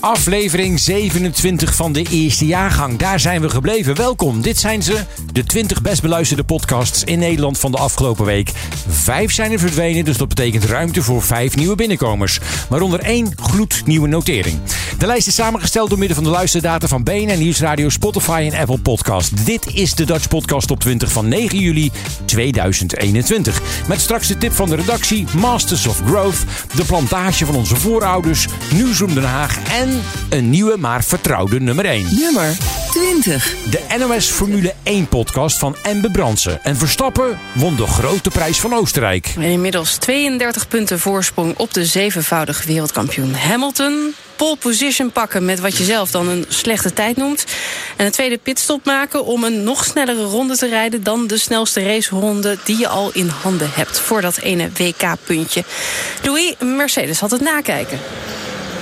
Aflevering 27 van de eerste jaargang. Daar zijn we gebleven. Welkom. Dit zijn ze, de 20 best beluisterde podcasts in Nederland van de afgelopen week. Vijf zijn er verdwenen, dus dat betekent ruimte voor vijf nieuwe binnenkomers. Waaronder één gloednieuwe notering. De lijst is samengesteld door middel van de luisterdata van BNN Nieuwsradio, Spotify en Apple Podcast. Dit is de Dutch Podcast Top 20 van 9 juli 2021. Met straks de tip van de redactie, Masters of Growth, de plantage van onze voorouders, Nieuwsroom Den Haag en een nieuwe maar vertrouwde nummer 1. Nummer 20. De NOS Formule 1 podcast van Embe Brandsen. En Verstappen won de grote prijs van Oostenrijk. Inmiddels 32 punten voorsprong op de zevenvoudige wereldkampioen Hamilton. Pole position pakken met wat je zelf dan een slechte tijd noemt. En een tweede pitstop maken om een nog snellere ronde te rijden... dan de snelste raceronde die je al in handen hebt... voor dat ene WK-puntje. Louis, Mercedes had het nakijken.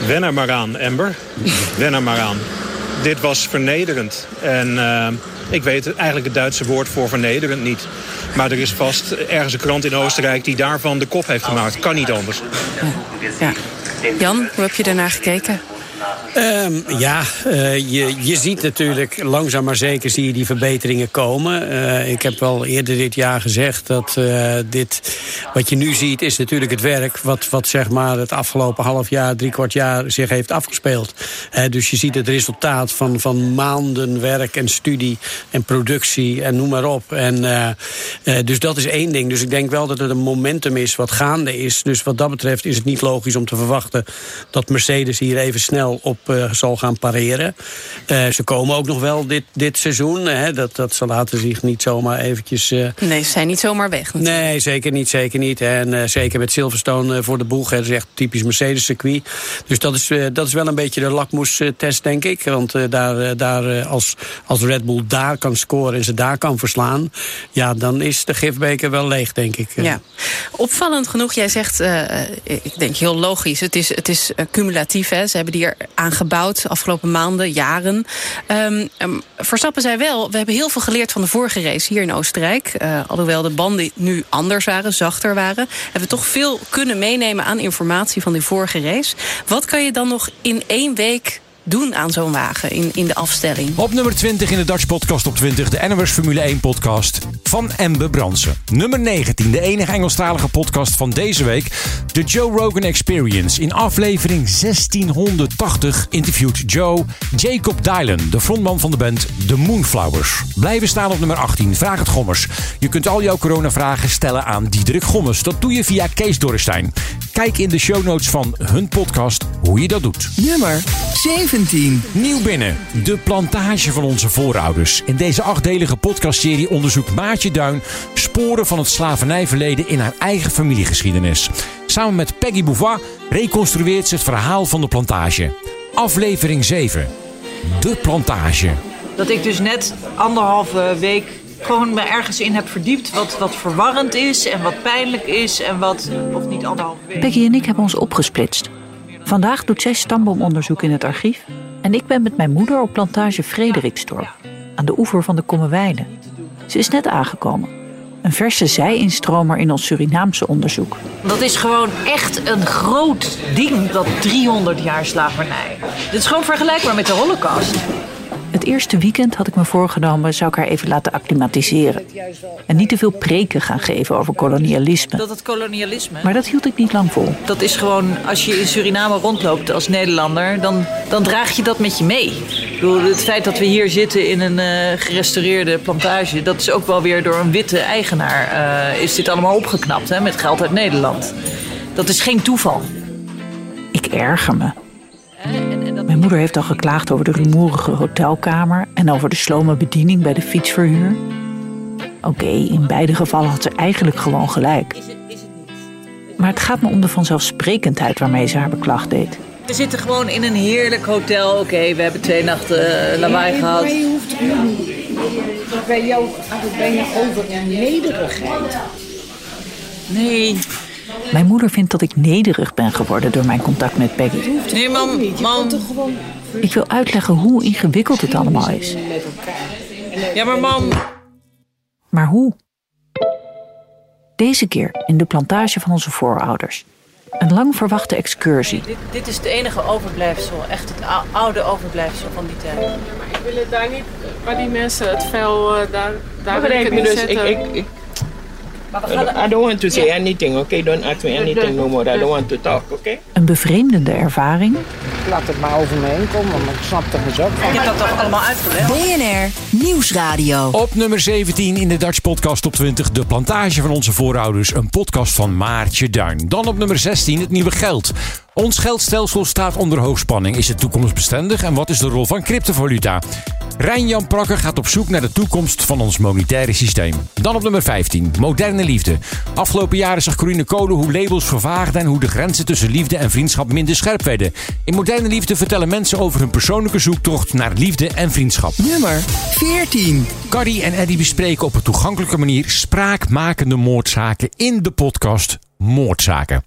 Wen er maar aan, Amber. Wen er maar aan. Dit was vernederend. En uh, ik weet eigenlijk het Duitse woord voor vernederend niet. Maar er is vast ergens een krant in Oostenrijk die daarvan de kop heeft gemaakt. Kan niet anders. Ja. Jan, hoe heb je daarnaar gekeken? Um, ja, uh, je, je ziet natuurlijk langzaam maar zeker zie je die verbeteringen komen. Uh, ik heb wel eerder dit jaar gezegd dat uh, dit, wat je nu ziet is natuurlijk het werk... wat, wat zeg maar het afgelopen half jaar, drie kwart jaar zich heeft afgespeeld. dus je ziet het resultaat van, van maanden werk en studie en productie en noem maar op. En, dus dat is één ding. Dus ik denk wel dat het een momentum is wat gaande is. Dus wat dat betreft is het niet logisch om te verwachten... dat Mercedes hier even snel op uh, zal gaan pareren. Uh, ze komen ook nog wel dit, dit seizoen. Hè. Dat, dat ze laten zich niet zomaar eventjes... Uh... Nee, ze zijn niet zomaar weg natuurlijk. Nee, zeker niet, zeker niet. En zeker met Silverstone voor de boeg. Dat is echt typisch Mercedes-circuit. Dus dat is, dat is wel een beetje de lakmoestest, denk ik. Want daar, daar, als, als Red Bull daar kan scoren en ze daar kan verslaan... ja, dan is de gifbeker wel leeg, denk ik. Ja. Opvallend genoeg, jij zegt, ik denk heel logisch... het is, het is cumulatief, hè. Ze hebben die er aangebouwd de afgelopen maanden, jaren. Um, um, Verstappen wel, we hebben heel veel geleerd van de vorige race hier in Oostenrijk. Uh, alhoewel de banden nu anders waren, zachter waren. Hebben we toch veel kunnen meenemen aan informatie van die vorige race. Wat kan je dan nog in één week doen aan zo'n wagen in, in de afstelling. Op nummer 20 in de Dutch Podcast op 20, de NOS Formule 1 podcast van Embe Bransen. Nummer 19, de enige Engelstalige podcast van deze week, de Joe Rogan Experience. In aflevering 1680 interviewt Joe Jacob Dylan, de frontman van de band The Moonflowers. Blijven staan op nummer 18, Vraag het Gommers. Je kunt al jouw coronavragen stellen aan Diederik Gommers. Dat doe je via Kees Dorrestein. Kijk in de show notes van hun podcast hoe je dat doet. Nummer 17. Nieuw binnen. De plantage van onze voorouders. In deze achtdelige podcastserie onderzoekt Maartje Duin sporen van het slavernijverleden in haar eigen familiegeschiedenis. Samen met Peggy Bouvat reconstrueert ze het verhaal van de plantage. Aflevering 7. De plantage. Dat ik dus net anderhalve week gewoon me ergens in heb verdiept wat, wat verwarrend is en wat pijnlijk is en wat, of niet anderhalve week. Peggy en ik hebben ons opgesplitst. Vandaag doet zij stamboomonderzoek in het archief en ik ben met mijn moeder op plantage Frederiksdorp, aan de oever van de Kommerwijnen. Ze is net aangekomen. Een verse zij-instromer in ons Surinaamse onderzoek. Dat is gewoon echt een groot ding, dat 300 jaar slavernij. Dit is gewoon vergelijkbaar met de holocaust. Het eerste weekend had ik me voorgenomen, zou ik haar even laten acclimatiseren. En niet te veel preken gaan geven over kolonialisme. Dat het kolonialisme. Maar dat hield ik niet lang vol. Dat is gewoon, als je in Suriname rondloopt als Nederlander, dan, dan draag je dat met je mee. Ik bedoel, het feit dat we hier zitten in een uh, gerestaureerde plantage, dat is ook wel weer door een witte eigenaar. Uh, is dit allemaal opgeknapt hè, met geld uit Nederland. Dat is geen toeval. Ik erger me. Mijn moeder heeft al geklaagd over de rumoerige hotelkamer en over de slome bediening bij de fietsverhuur. Oké, okay, in beide gevallen had ze eigenlijk gewoon gelijk. Maar het gaat me om de vanzelfsprekendheid waarmee ze haar beklag deed. We zitten gewoon in een heerlijk hotel. Oké, we hebben twee nachten uh, lawaai gehad. Je hoeft bij jou gaat het bijna over nederigheid. Nee. Mijn moeder vindt dat ik nederig ben geworden door mijn contact met Peggy. Nee, mam, mam. Ik wil uitleggen hoe ingewikkeld het allemaal is. Ja, maar mam. Maar hoe? Deze keer in de plantage van onze voorouders. Een lang verwachte excursie. Dit, dit is het enige overblijfsel, echt het oude overblijfsel van die tijd. Maar ik wil het daar niet, waar die mensen het vuil, uh, daar, daar wil ik het niet dus zetten. ik, ik, ik, I don't want to say anything, okay? Don't ask me anything no more. I don't want to talk, okay? Een bevreemdende ervaring. Laat het maar over me heen komen, want ik snap er eens ook van. Ik heb dat toch allemaal uitgelegd? BNR Nieuwsradio. Op nummer 17 in de Dutch Podcast Top 20 De Plantage van onze voorouders. Een podcast van Maartje Duin. Dan op nummer 16 het nieuwe geld. Ons geldstelsel staat onder hoogspanning. Is het toekomstbestendig en wat is de rol van cryptovaluta? Rijn-Jan Prakker gaat op zoek naar de toekomst van ons monetaire systeem. Dan op nummer 15, moderne liefde. Afgelopen jaren zag Corine Kolen hoe labels vervaagden en hoe de grenzen tussen liefde en vriendschap minder scherp werden. In moderne liefde vertellen mensen over hun persoonlijke zoektocht naar liefde en vriendschap. Nummer 14. Carrie en Eddie bespreken op een toegankelijke manier spraakmakende moordzaken in de podcast Moordzaken.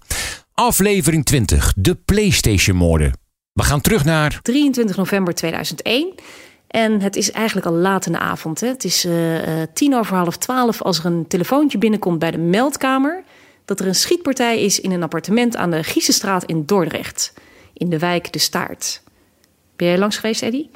Aflevering 20, de PlayStation-moorden. We gaan terug naar 23 november 2001. En het is eigenlijk al laat in de avond. Hè. Het is uh, tien over half twaalf als er een telefoontje binnenkomt bij de meldkamer... dat er een schietpartij is in een appartement aan de Giezenstraat in Dordrecht. In de wijk De Staart. Ben jij langs geweest, Eddy?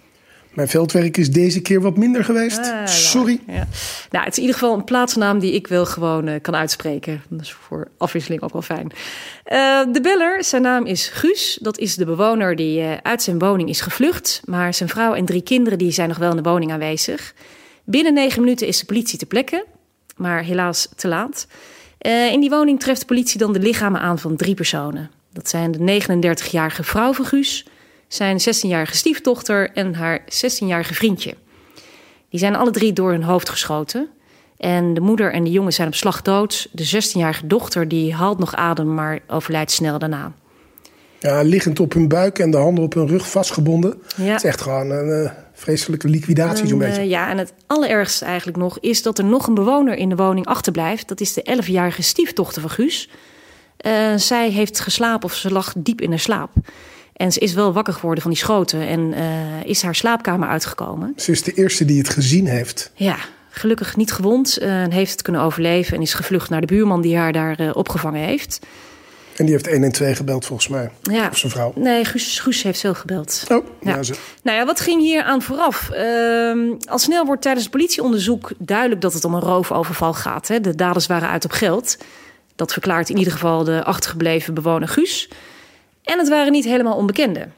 Mijn veldwerk is deze keer wat minder geweest. Ah, Sorry. Ja. Nou, het is in ieder geval een plaatsnaam die ik wel gewoon uh, kan uitspreken. Dat is voor afwisseling ook wel fijn. Uh, de beller, zijn naam is Guus. Dat is de bewoner die uh, uit zijn woning is gevlucht. Maar zijn vrouw en drie kinderen die zijn nog wel in de woning aanwezig. Binnen negen minuten is de politie ter plekke. Maar helaas te laat. in die woning treft de politie dan de lichamen aan van drie personen. Dat zijn de 39-jarige vrouw van Guus zijn 16-jarige stiefdochter en haar 16-jarige vriendje. Die zijn alle drie door hun hoofd geschoten. En de moeder en de jongen zijn op slag dood. De 16-jarige dochter die haalt nog adem, maar overlijdt snel daarna. Ja, liggend op hun buik en de handen op hun rug vastgebonden. Ja. Het is echt gewoon een uh, vreselijke liquidatie zo'n beetje. uh, ja, en het allerergste eigenlijk nog is dat er nog een bewoner in de woning achterblijft. Dat is de 11-jarige stiefdochter van Guus. Uh, zij heeft geslapen of ze lag diep in haar slaap. En ze is wel wakker geworden van die schoten en uh, is haar slaapkamer uitgekomen. Ze is de eerste die het gezien heeft. Ja, gelukkig niet gewond. Uh, heeft het kunnen overleven en is gevlucht naar de buurman die haar daar uh, opgevangen heeft. En die heeft 112 gebeld volgens mij. Ja. Of zijn vrouw. Nee, Guus, Guus heeft zelf gebeld. Oh, ja. nou. Nou ja, wat ging hier aan vooraf? Uh, al snel wordt tijdens het politieonderzoek duidelijk dat het om een roofoverval gaat. Hè. De daders waren uit op geld. Dat verklaart in ieder geval de achtergebleven bewoner Guus. En het waren niet helemaal onbekenden.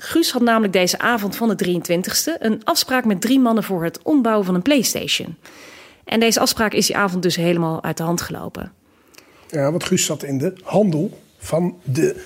Guus had namelijk deze avond van de 23e een afspraak met drie mannen voor het ombouwen van een PlayStation. En deze afspraak is die avond dus helemaal uit de hand gelopen. Ja, want Guus zat in de handel van de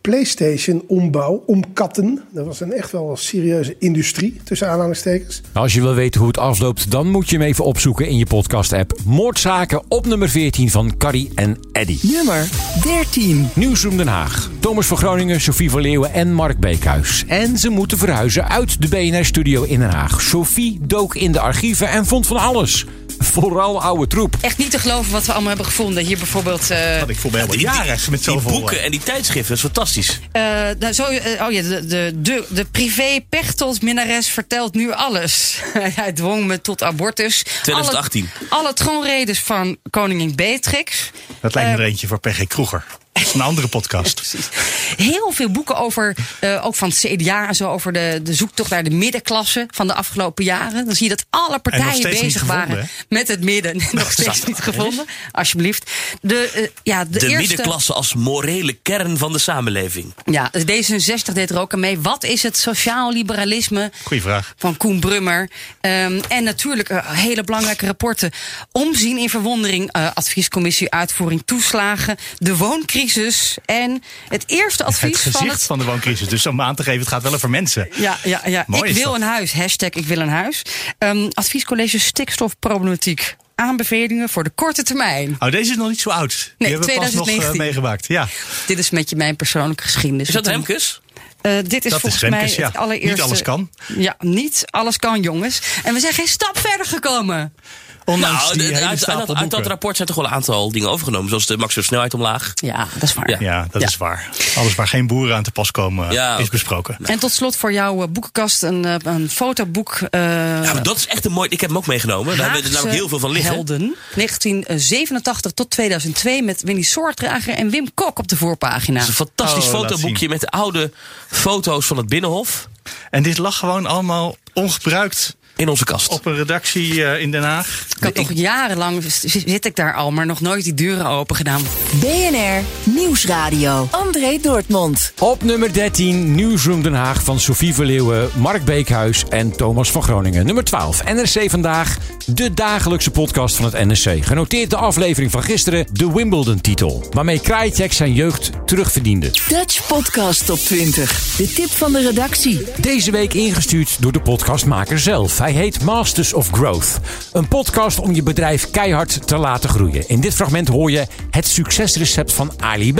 PlayStation-ombouw, omkatten. Dat was een echt wel een serieuze industrie, tussen aanhalingstekens. Als je wil weten hoe het afloopt, dan moet je hem even opzoeken in je podcast-app. Moordzaken op nummer 14 van Carrie en Eddy. Nummer 13. Nieuwsroom Den Haag. Thomas van Groningen, Sophie van Leeuwen en Mark Beekhuis. En ze moeten verhuizen uit de BNR-studio in Den Haag. Sophie dook in de archieven en vond van alles. Vooral oude troep. Echt niet te geloven wat we allemaal hebben gevonden. Hier bijvoorbeeld... Uh, ik voel me helemaal jarig met Die boeken en die tijdschriften, dat is fantastisch. Uh, nou, zo, uh, oh ja, de, de, de, de privé Pechtold-minnares vertelt nu alles. Hij dwong me tot abortus. 2018. Alle, alle troonredes van koningin Beatrix. Dat lijkt me er eentje voor PG Kroeger. Dat is een andere podcast. Heel veel boeken over, uh, ook van het CDA en zo, over de, de zoektocht naar de middenklasse van de afgelopen jaren. Dan zie je dat alle partijen bezig waren gevonden, met het midden. nog steeds niet gevonden, alsjeblieft. De, uh, ja, de, de eerste... middenklasse als morele kern van de samenleving. Ja, D66 deed er ook aan mee. Wat is het sociaal liberalisme Goeie vraag. van Koen Brummer? Um, en natuurlijk uh, hele belangrijke rapporten. Omzien in verwondering, adviescommissie uitvoering toeslagen, de wooncrisis en het eerste advies het gezicht van het... van de wooncrisis. Dus om aan te geven, het gaat wel over mensen. Ja, ja, ja. Mooi ik is wil dat. een huis. Hashtag ik wil een huis. Um, adviescollege stikstofproblematiek aanbevelingen voor de korte termijn. Oh, deze is nog niet zo oud. Die Nee, hebben we pas nog 2019. eh, meegemaakt. Ja. Dit is met je mijn persoonlijke geschiedenis. Is dat Remkes? eh, dit is Dat is volgens Remkes, mij ja. het allereerste. Niet alles kan. Ja, niet alles kan, jongens. En we zijn geen stap verder gekomen. Ondanks nou, die de- hele uit, stapel uit, dat, uit dat boeken. rapport zijn toch wel een aantal dingen overgenomen. Zoals de maximum snelheid omlaag. Ja, dat is waar. Ja. Ja, dat Ja. is waar. Alles waar geen boeren aan te pas komen Ja, is besproken. En tot slot voor jouw eh, boekenkast een, eh, een fotoboek. eh, Ja, maar dat is echt een mooi... Ik heb hem ook meegenomen. Daar hebben we er namelijk heel veel van liggen. Helden. 1987 tot 2002 met Winnie Soortdrager en Wim Kok op de voorpagina. Het is een fantastisch Oh, fotoboekje met de oude foto's van het Binnenhof En dit lag gewoon allemaal ongebruikt in onze kast. op een redactie eh, in Den Haag. Ik had toch jarenlang zit ik daar al, maar nog nooit die deuren open gedaan. BNR Nieuwsradio. André Dortmund. Op nummer 13 Nieuwsroom Den Haag van Sofie Verleeuwen, Mark Beekhuis en Thomas van Groningen. Nummer 12 NRC Vandaag, de dagelijkse podcast van het NRC. Genoteerd de aflevering van gisteren, de Wimbledon-titel. Waarmee Krajicek zijn jeugd terugverdiende. Dutch Podcast Top 20. De tip van de redactie. Deze week ingestuurd door de podcastmaker zelf. Hij heet Masters of Growth. Een podcast om je bedrijf keihard te laten groeien. In dit fragment hoor je het succesrecept van Ali B.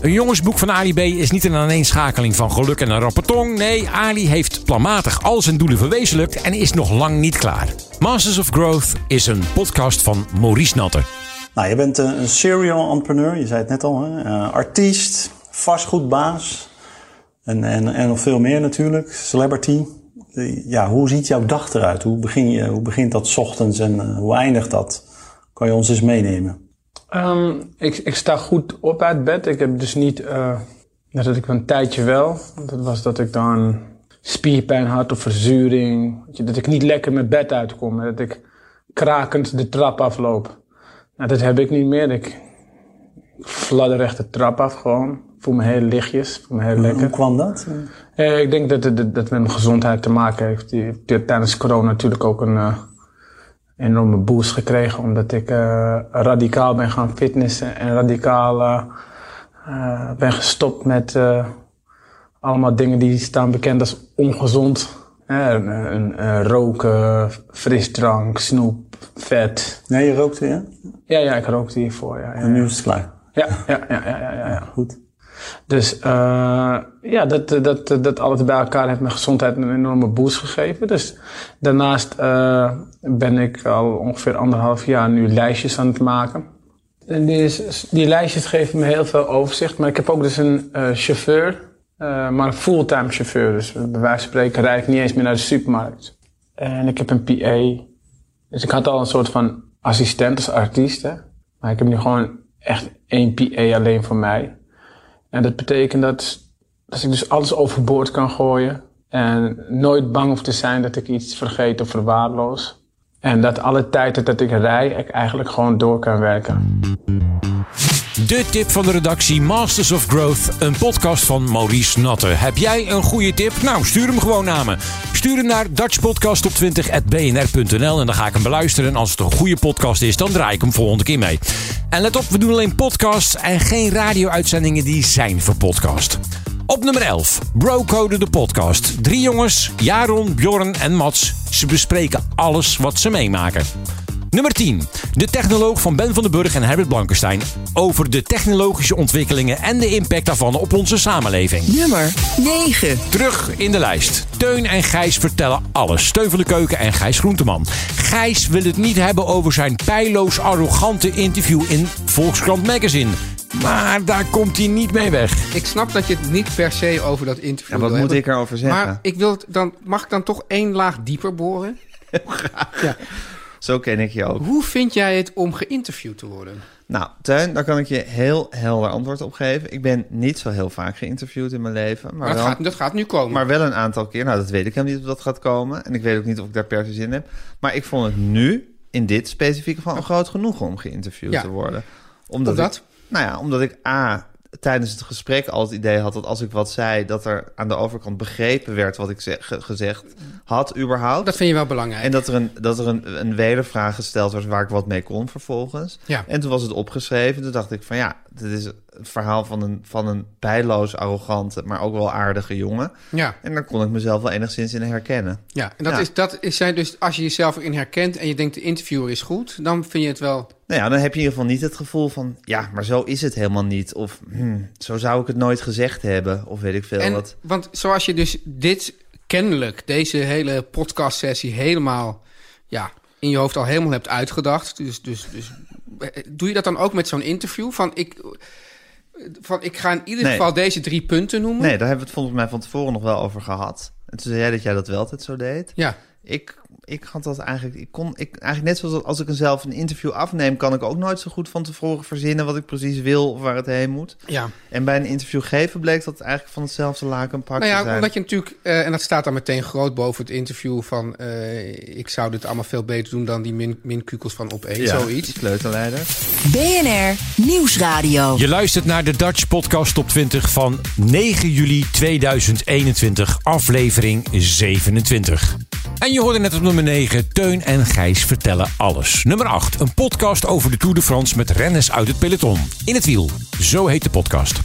Een jongensboek van Ali B is niet een aaneenschakeling van geluk en een rappetong. Nee, Ali heeft planmatig al zijn doelen verwezenlijkt en is nog lang niet klaar. Masters of Growth is een podcast van Maurice Natter. Nou, je bent eh, een serial entrepreneur, je zei het net al, hè? Eh, artiest, vastgoedbaas en, en, en nog veel meer natuurlijk, celebrity. Eh, Ja, hoe ziet jouw dag eruit? Hoe, begin je, hoe begint dat ochtends en eh, hoe eindigt dat? Kan je ons eens meenemen? Ehm, ik, ik sta goed op uit bed. Ik heb dus niet, eh, net dat ik een tijdje wel. Dat was dat ik dan spierpijn had of verzuring. Dat ik niet lekker mijn bed uitkom. Dat ik krakend de trap afloop. Nou, dat heb ik niet meer. Ik fladder echt de trap af gewoon. Voel me heel lichtjes. Voel me heel lekker. Hoe kwam dat? Eh, ik denk dat het dat, dat met mijn gezondheid te maken heeft. Die die- tijdens corona natuurlijk ook een eh, enorme boost gekregen. Omdat ik eh, radicaal ben gaan fitnessen. En radicaal eh, ben gestopt met allemaal dingen die staan bekend als ongezond. Een, een- een roken, frisdrank, snoep, vet. Nee, je rookte, ja? Ja, ja, ik rookte hiervoor. Ja, ja, En nu is het klaar. ja, ja, ja, ja, ja, ja. Goed. Dus eh, ja, dat, dat, dat, dat alles bij elkaar heeft mijn gezondheid een enorme boost gegeven. Dus daarnaast eh, ben ik al ongeveer anderhalf jaar nu lijstjes aan het maken. En die, die lijstjes geven me heel veel overzicht. Maar ik heb ook dus een eh, chauffeur, maar een fulltime chauffeur. Dus bij wijze van spreken rijd ik niet eens meer naar de supermarkt. En ik heb een PA. Dus ik had al een soort van assistent als artiest. Hè? Maar ik heb nu gewoon echt één PA alleen voor mij. En dat betekent dat, dat ik dus alles overboord kan gooien. En nooit bang hoef te zijn dat ik iets vergeet of verwaarloos. En dat alle tijd dat ik rij, ik eigenlijk gewoon door kan werken. De tip van de redactie Masters of Growth, een podcast van Maurice Natter. Heb jij een goede tip? Nou, stuur hem gewoon naar me. Stuur hem naar dutchpodcast op20.bnr.nl en dan ga ik hem beluisteren. En als het een goede podcast is, dan draai ik hem volgende keer mee. En let op, we doen alleen podcasts en geen radio-uitzendingen die zijn voor podcast. Op nummer 11, Brocode de podcast. Drie jongens, Jaron, Bjorn en Mats. Ze bespreken alles wat ze meemaken. Nummer 10. De technoloog van Ben van den Burg en Herbert Blankenstein over de technologische ontwikkelingen en de impact daarvan op onze samenleving. Nummer 9. Terug in de lijst. Teun en Gijs vertellen alles. Steun van de Keuken en Gijs Groenteman. Gijs wil het niet hebben over zijn pijloos arrogante interview in Volkskrant Magazine. Maar daar komt hij niet mee weg. Ik snap dat je het niet per se over dat interview Ja, wat wil moet hebben. ik erover zeggen? Maar ik wil het dan, mag ik dan toch één laag dieper boren? Ja. Zo ken ik je ook. Hoe vind jij het om geïnterviewd te worden? Nou, Teun, daar kan ik je heel helder antwoord op geven. Ik ben niet zo heel vaak geïnterviewd in mijn leven. Maar, Maar dat wel, gaat- dat gaat nu komen. Maar wel een aantal keer. Nou, dat weet ik helemaal niet of dat gaat komen. En ik weet ook niet of ik daar per se zin in heb. Maar ik vond het nu, in dit specifieke geval, een groot genoegen om geïnterviewd Ja. te worden. Omdat? Ik, nou ja, omdat ik A, tijdens het gesprek al het idee had dat als ik wat zei, dat er aan de overkant begrepen werd wat ik zeg, ge- gezegd had, überhaupt. Dat vind je wel belangrijk. En dat er een, dat er een, een wedervraag gesteld werd waar ik wat mee kon vervolgens. Ja. En toen was het opgeschreven. Toen dacht ik van ja, dit is verhaal van een, van een bijloos arrogante, maar ook wel aardige jongen. Ja. En daar kon ik mezelf wel enigszins in herkennen. Ja, en dat, Ja. Is, dat is zijn dus als je jezelf erin herkent en je denkt de interviewer is goed, dan vind je het wel. Nou ja, dan heb je in ieder geval niet het gevoel van... ja, maar zo is het helemaal niet. Of hmm, zo zou ik het nooit gezegd hebben. Of weet ik veel En, wat. want zoals je dus dit kennelijk, deze hele podcastsessie helemaal ja, in je hoofd al helemaal hebt uitgedacht. Dus, dus, dus eh, doe je dat dan ook met zo'n interview? Van ik, van ik ga in ieder Nee. geval deze drie punten noemen. Nee, daar hebben we het volgens mij van tevoren nog wel over gehad. En toen zei jij dat jij dat wel altijd zo deed. Ja. Ik, ik had dat eigenlijk... Ik kon ik, eigenlijk net zoals als ik een zelf een interview afneem... kan ik ook nooit zo goed van tevoren verzinnen... wat ik precies wil of waar het heen moet. Ja. En bij een interview geven bleek dat eigenlijk van hetzelfde laken pak Nou te ja, zijn. omdat je natuurlijk, eh, en dat staat dan meteen groot boven het interview van... eh, ik zou dit allemaal veel beter doen dan die min, minkukels van op één, Ja, zoiets. kleuterleider. BNR Nieuwsradio. Je luistert naar de Dutch Podcast Top 20 van 9 juli 2021, aflevering 27. En je hoorde net op nummer 9, Teun en Gijs vertellen alles. Nummer 8, een podcast over de Tour de France met renners uit het peloton. In het wiel, zo heet de podcast.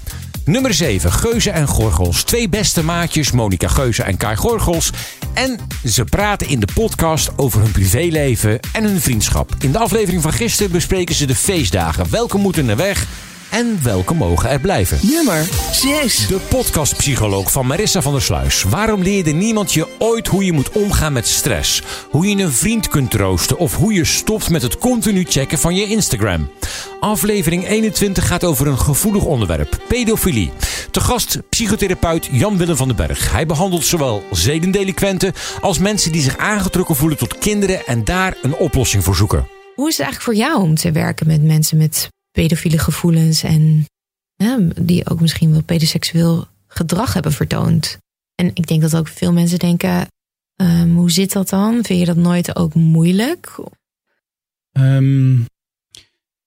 Nummer 7, Geuze en Gorgels. Twee beste maatjes, Monica Geuze en Kai Gorgels. En ze praten in de podcast over hun privéleven en hun vriendschap. In de aflevering van gisteren bespreken ze de feestdagen. Welke moeten er weg en welke mogen er blijven? Nummer 6. De podcastpsycholoog van Marissa van der Sluis. Waarom leerde niemand je ooit hoe je moet omgaan met stress? Hoe je een vriend kunt troosten of hoe je stopt met het continu checken van je Instagram? Aflevering 21 gaat over een gevoelig onderwerp: pedofilie. Te gast psychotherapeut Jan-Willem van den Berg. Hij behandelt zowel zedendelinquenten als mensen die zich aangetrokken voelen tot kinderen en daar een oplossing voor zoeken. Hoe is het eigenlijk voor jou om te werken met mensen met pedofiele gevoelens en ja, die ook misschien wel pedoseksueel gedrag hebben vertoond? En ik denk dat ook veel mensen denken: ehm, hoe zit dat dan? Vind je dat nooit ook moeilijk? Ehm,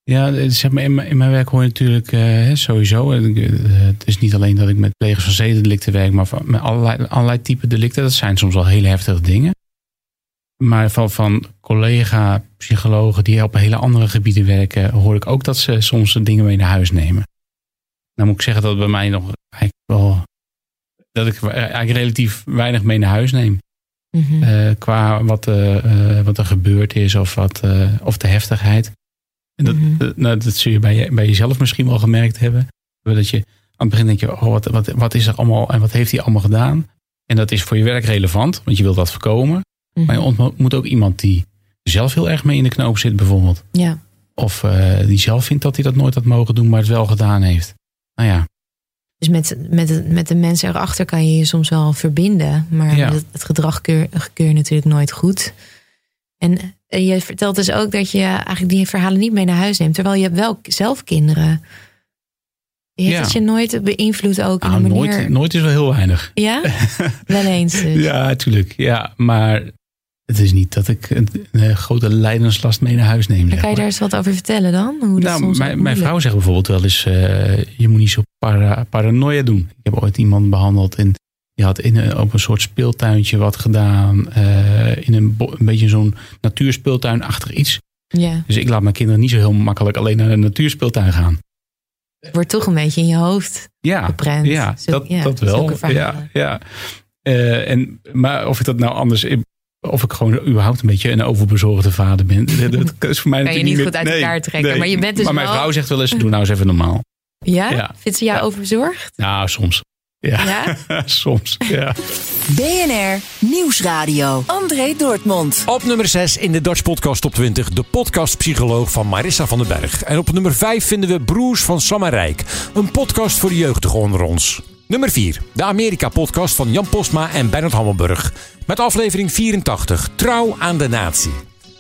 ja, zeg maar, in, mijn, werk hoor je natuurlijk eh, sowieso. eh, Het is niet alleen dat ik met plegers van zedendelicten werk, maar met allerlei, allerlei type delicten. Dat zijn soms wel hele heftige dingen. Maar van, van collega-psychologen die op hele andere gebieden werken, hoor ik ook dat ze soms dingen mee naar huis nemen. Nou moet ik zeggen dat bij mij nog eigenlijk wel. dat ik eigenlijk relatief weinig mee naar huis neem. Mhm. Eh, qua wat, eh, eh, wat er gebeurd is of, wat, of de heftigheid. En dat, dat- nou, dat zul je bij, je bij jezelf misschien wel gemerkt hebben. Dat je aan het begin denk je, oh, wat, wat, wat is er allemaal en wat heeft hij allemaal gedaan? En dat is voor je werk relevant, want je wilt dat voorkomen. Maar je ontmoet ook iemand die zelf heel erg mee in de knoop zit, bijvoorbeeld. Ja. Of eh, die zelf vindt dat hij dat nooit had mogen doen, maar het wel gedaan heeft. Nou ja, Dus met, met, de- met de mensen erachter kan je je soms wel verbinden. Maar Ja. het, het gedrag keur, keur je natuurlijk nooit goed. En eh, je vertelt dus ook dat je eigenlijk die verhalen niet mee naar huis neemt. Terwijl je hebt wel zelf kinderen. Heeft Ja. het je nooit beïnvloed ook in Ah, de manier... nooit, nooit is wel heel weinig. Ja? wel eens dus. Ja, natuurlijk. Ja, maar het is niet dat ik een, een grote lijdenslast mee naar huis neem. Kan je maar. daar eens wat over vertellen dan? Hoe Nou, soms mijn, vrouw zegt bijvoorbeeld wel eens: eh, je moet niet zo para, paranoia doen. Ik heb ooit iemand behandeld en die had in een, op een soort speeltuintje wat gedaan. eh, in een, een beetje zo'n natuurspeeltuinachtig iets. Ja, Dus ik laat mijn kinderen niet zo heel makkelijk alleen naar de natuurspeeltuin gaan. het wordt toch een beetje in je hoofd Ja, geprent. ja, Zo- dat, ja, dat wel. Ja, ja. Eh, en, maar of ik dat nou anders. Of ik gewoon überhaupt een beetje een overbezorgde vader ben. Dat, is voor mij Kan je niet goed uit elkaar trekken, nee. maar je bent dus Maar mijn wel- vrouw zegt wel eens: doe nou eens even normaal. Ja? Ja. Vindt ze jou overzorgd? Nou, soms. Ja, Ja? soms. Ja. BNR Nieuwsradio. André Dortmund. Op nummer 6 in de Dutch Podcast Top 20, de podcastpsycholoog van Marissa van den Berg. En op nummer 5 vinden we Broers van Sam en Rijk, een podcast voor de jeugdigen onder ons. Nummer 4, de Amerika-podcast van Jan Postma en Bernard Hammelburg. Met aflevering 84, Trouw aan de Natie.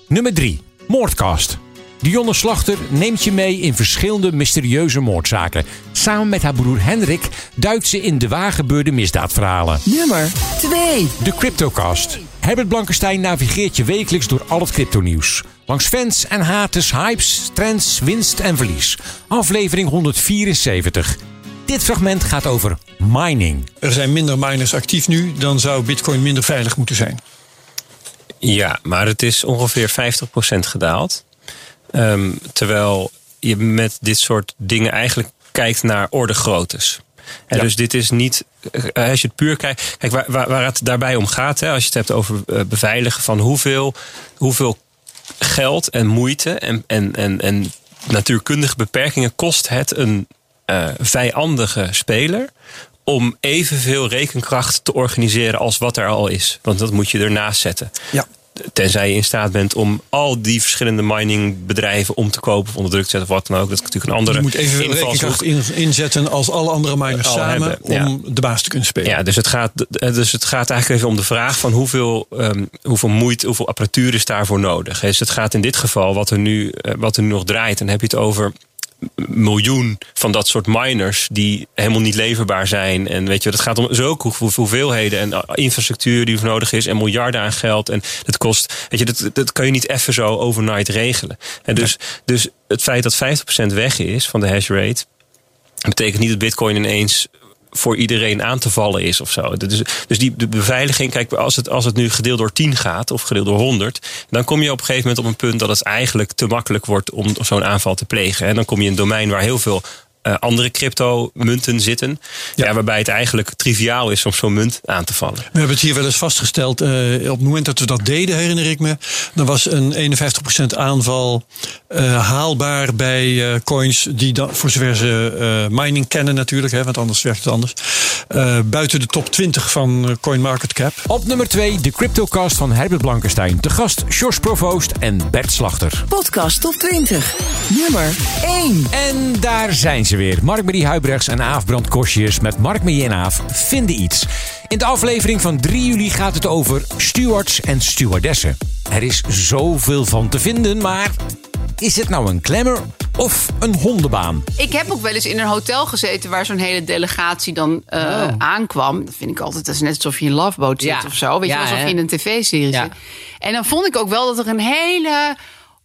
Nummer 3, Moordcast. Dionne Slachter neemt je mee in verschillende mysterieuze moordzaken. Samen met haar broer Hendrik duikt ze in de waargebeurde misdaadverhalen. Nummer 2. De Cryptocast. Herbert Blankenstein navigeert je wekelijks door al het cryptonieuws. Langs fans en haters, hypes, trends, winst en verlies. Aflevering 174. Dit fragment gaat over mining. Er zijn minder miners actief nu, dan zou Bitcoin minder veilig moeten zijn. Ja, maar het is ongeveer 50% gedaald. Ehm, terwijl je met dit soort dingen eigenlijk kijkt naar orde groottes. En dus dit is niet, eh, als je het puur kijkt, kijk waar, waar, waar het daarbij om gaat, hè, als je het hebt over eh, beveiligen, van hoeveel, hoeveel geld en moeite en, en, en, en natuurkundige beperkingen kost het een eh, vijandige speler om evenveel rekenkracht te organiseren als wat er al is. Want dat moet je ernaast zetten. Ja. Tenzij je in staat bent om al die verschillende miningbedrijven om te kopen of onder druk te zetten of wat dan ook. Dat is natuurlijk een andere Je moet evenveel rekenkracht in- inzetten als alle andere miners Al samen hebben, ja. om de baas te kunnen spelen. Ja, dus het gaat, dus het gaat eigenlijk even om de vraag van hoeveel, ehm, hoeveel moeite, hoeveel apparatuur is daarvoor nodig. Dus het gaat in dit geval, wat er nu, eh, wat er nu nog draait, dan heb je het over miljoen van dat soort miners die helemaal niet leverbaar zijn. En weet je, het gaat om zulke hoeveel- hoeveelheden en uh, infrastructuur die er nodig is en miljarden aan geld. En dat kost, weet je, dat, dat kan je niet even zo overnight regelen. En dus, dus het feit dat 50% weg is van de hash rate, betekent niet dat Bitcoin ineens voor iedereen aan te vallen is of zo. Dus, dus die de beveiliging, kijk, als het, als het nu gedeeld door 10 gaat of gedeeld door 100, dan kom je op een gegeven moment op een punt dat het eigenlijk te makkelijk wordt om zo'n aanval te plegen. En dan kom je in een domein waar heel veel eh, andere crypto-munten zitten, ja. waarbij het eigenlijk triviaal is om zo'n munt aan te vallen. We hebben het hier wel eens vastgesteld. eh, op het moment dat we dat deden, herinner ik me. Dan was een 51% aanval eh, haalbaar bij eh, coins die dan, voor zover ze eh, mining kennen natuurlijk. Hè, want anders werkt het anders. eh, buiten de top 20 van eh, CoinMarketCap. Op nummer 2 de CryptoCast van Herbert Blankenstein. Te gast Jos Provoost en Bert Slachter. Podcast top 20. Nummer 1. En daar zijn ze weer. Mark-Marie Huibrechts en Aaf Brand Kosjes met Mark-Marie en Aaf vinden iets. In de aflevering van 3 juli gaat het over stewards en stewardessen. Er is zoveel van te vinden, maar is het nou een klemmer of een hondenbaan? Ik heb ook wel eens in een hotel gezeten waar zo'n hele delegatie dan eh, Oh. aankwam. Dat vind ik altijd, dat is net alsof je in een loveboat zit Ja. of zo. Weet Ja, je, alsof hè? je in een tv-serie Ja. zit. En dan vond ik ook wel dat er een hele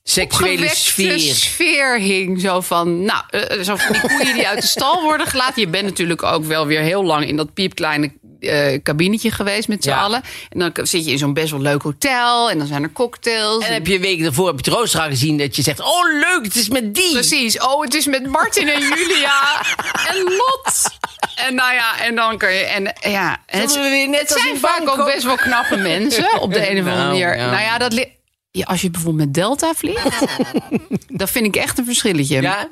Seksuele sfeer. sfeer hing. Zo van, nou, eh, zo van die koeien die uit de stal worden gelaten. Je bent natuurlijk ook wel weer heel lang in dat piepkleine eh kabinetje geweest met z'n Ja. allen. En dan zit je in zo'n best wel leuk hotel. En dan zijn er cocktails. En heb je een week daarvoor op het rooster gezien dat je zegt: Oh, leuk, het is met die. Precies. Oh, het is met Martin en Julia en Lot. En nou ja, en dan kan je. En ja, het, we weer net het als zijn vaak ook best wel knappe mensen op de een of andere Nou, manier. ja. Nou ja, dat ja, als je bijvoorbeeld met Delta vliegt, dat vind ik echt een verschilletje. Ja?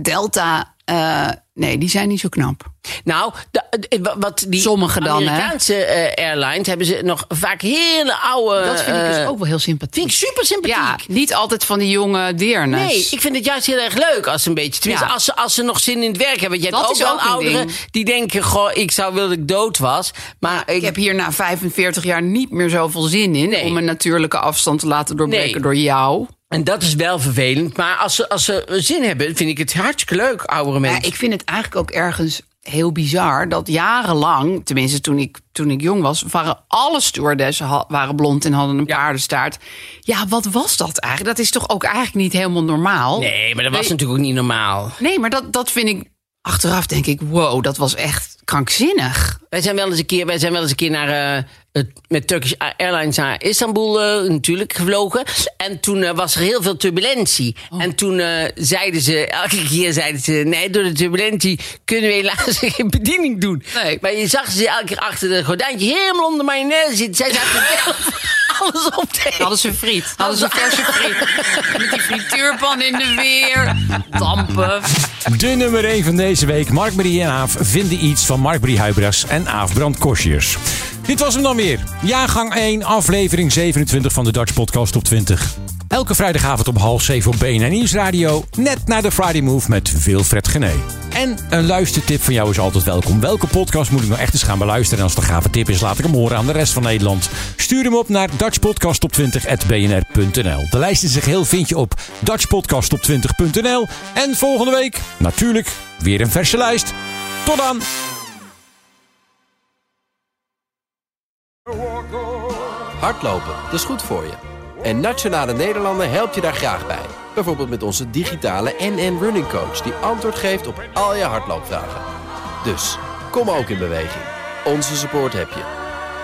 Delta, eh, nee, die zijn niet zo knap. Nou, de- eh, wat die Sommige dan, hè? Amerikaanse eh, airlines hebben ze nog vaak hele oude. Dat vind ik dus ook wel heel sympathiek. Vind ik super sympathiek. Ja, niet altijd van die jonge deernes. Nee, ik vind het juist heel erg leuk als ze een beetje. Tenminste, Ja. als, ze, als ze nog zin in het werk hebben. Want je hebt ook is wel ouderen ding. die denken: Goh, ik zou willen dat ik dood was. Maar Ik heb hier na 45 jaar niet meer zoveel zin in om een natuurlijke afstand te laten doorbreken Nee. door jou. En dat is wel vervelend. Maar als ze, als ze zin hebben, vind ik het hartstikke leuk, oudere mensen. Ja, ik vind het eigenlijk ook ergens heel bizar dat jarenlang, tenminste toen ik, toen ik jong was, waren alle stewardessen waren blond en hadden een paardenstaart. Ja, wat was dat eigenlijk? Dat is toch ook eigenlijk niet helemaal normaal? Nee, maar dat was Nee. natuurlijk ook niet normaal. Nee, maar dat, dat vind ik achteraf denk ik, wow, dat was echt krankzinnig. Wij zijn wel eens een keer, wij zijn wel eens een keer naar, het, met Turkish Airlines naar Istanbul eh, natuurlijk gevlogen. En toen eh, was er heel veel turbulentie. Oh. En toen zeiden ze, elke keer zeiden ze... nee, door de turbulentie kunnen we helaas geen bediening doen. Maar je zag ze elke keer achter de gordijntje helemaal onder mayonaise zitten. Zij zaten alles op eten. Hadden ze friet, hadden ze verse friet. Met die frituurpan in de weer, dampen. De nummer 1 van deze week. Mark-Marie en Aaf vinden iets van Mark-Marie Huibrechts en Aaf Brand Kosjes. Dit was hem dan weer. Jaargang 1, aflevering 27 van de Dutch Podcast op 20. Elke vrijdagavond om half zeven op BNN Nieuwsradio. Net na de Friday Move met Wilfred Gené. En een luistertip van jou is altijd welkom. Welke podcast moet ik nou echt eens gaan beluisteren? En als het een gave tip is, laat ik hem horen aan de rest van Nederland. Stuur hem op naar dutchpodcastop20.bnr.nl. De lijst in zich heel vind je op dutchpodcastop20.nl. En volgende week, natuurlijk, weer een verse lijst. Tot dan! Hardlopen, dat is goed voor je. En Nationale Nederlanden helpt je daar graag bij. Bijvoorbeeld met onze digitale NN Running Coach... die antwoord geeft op al je hardloopvragen. Dus, kom ook in beweging. Onze support heb je.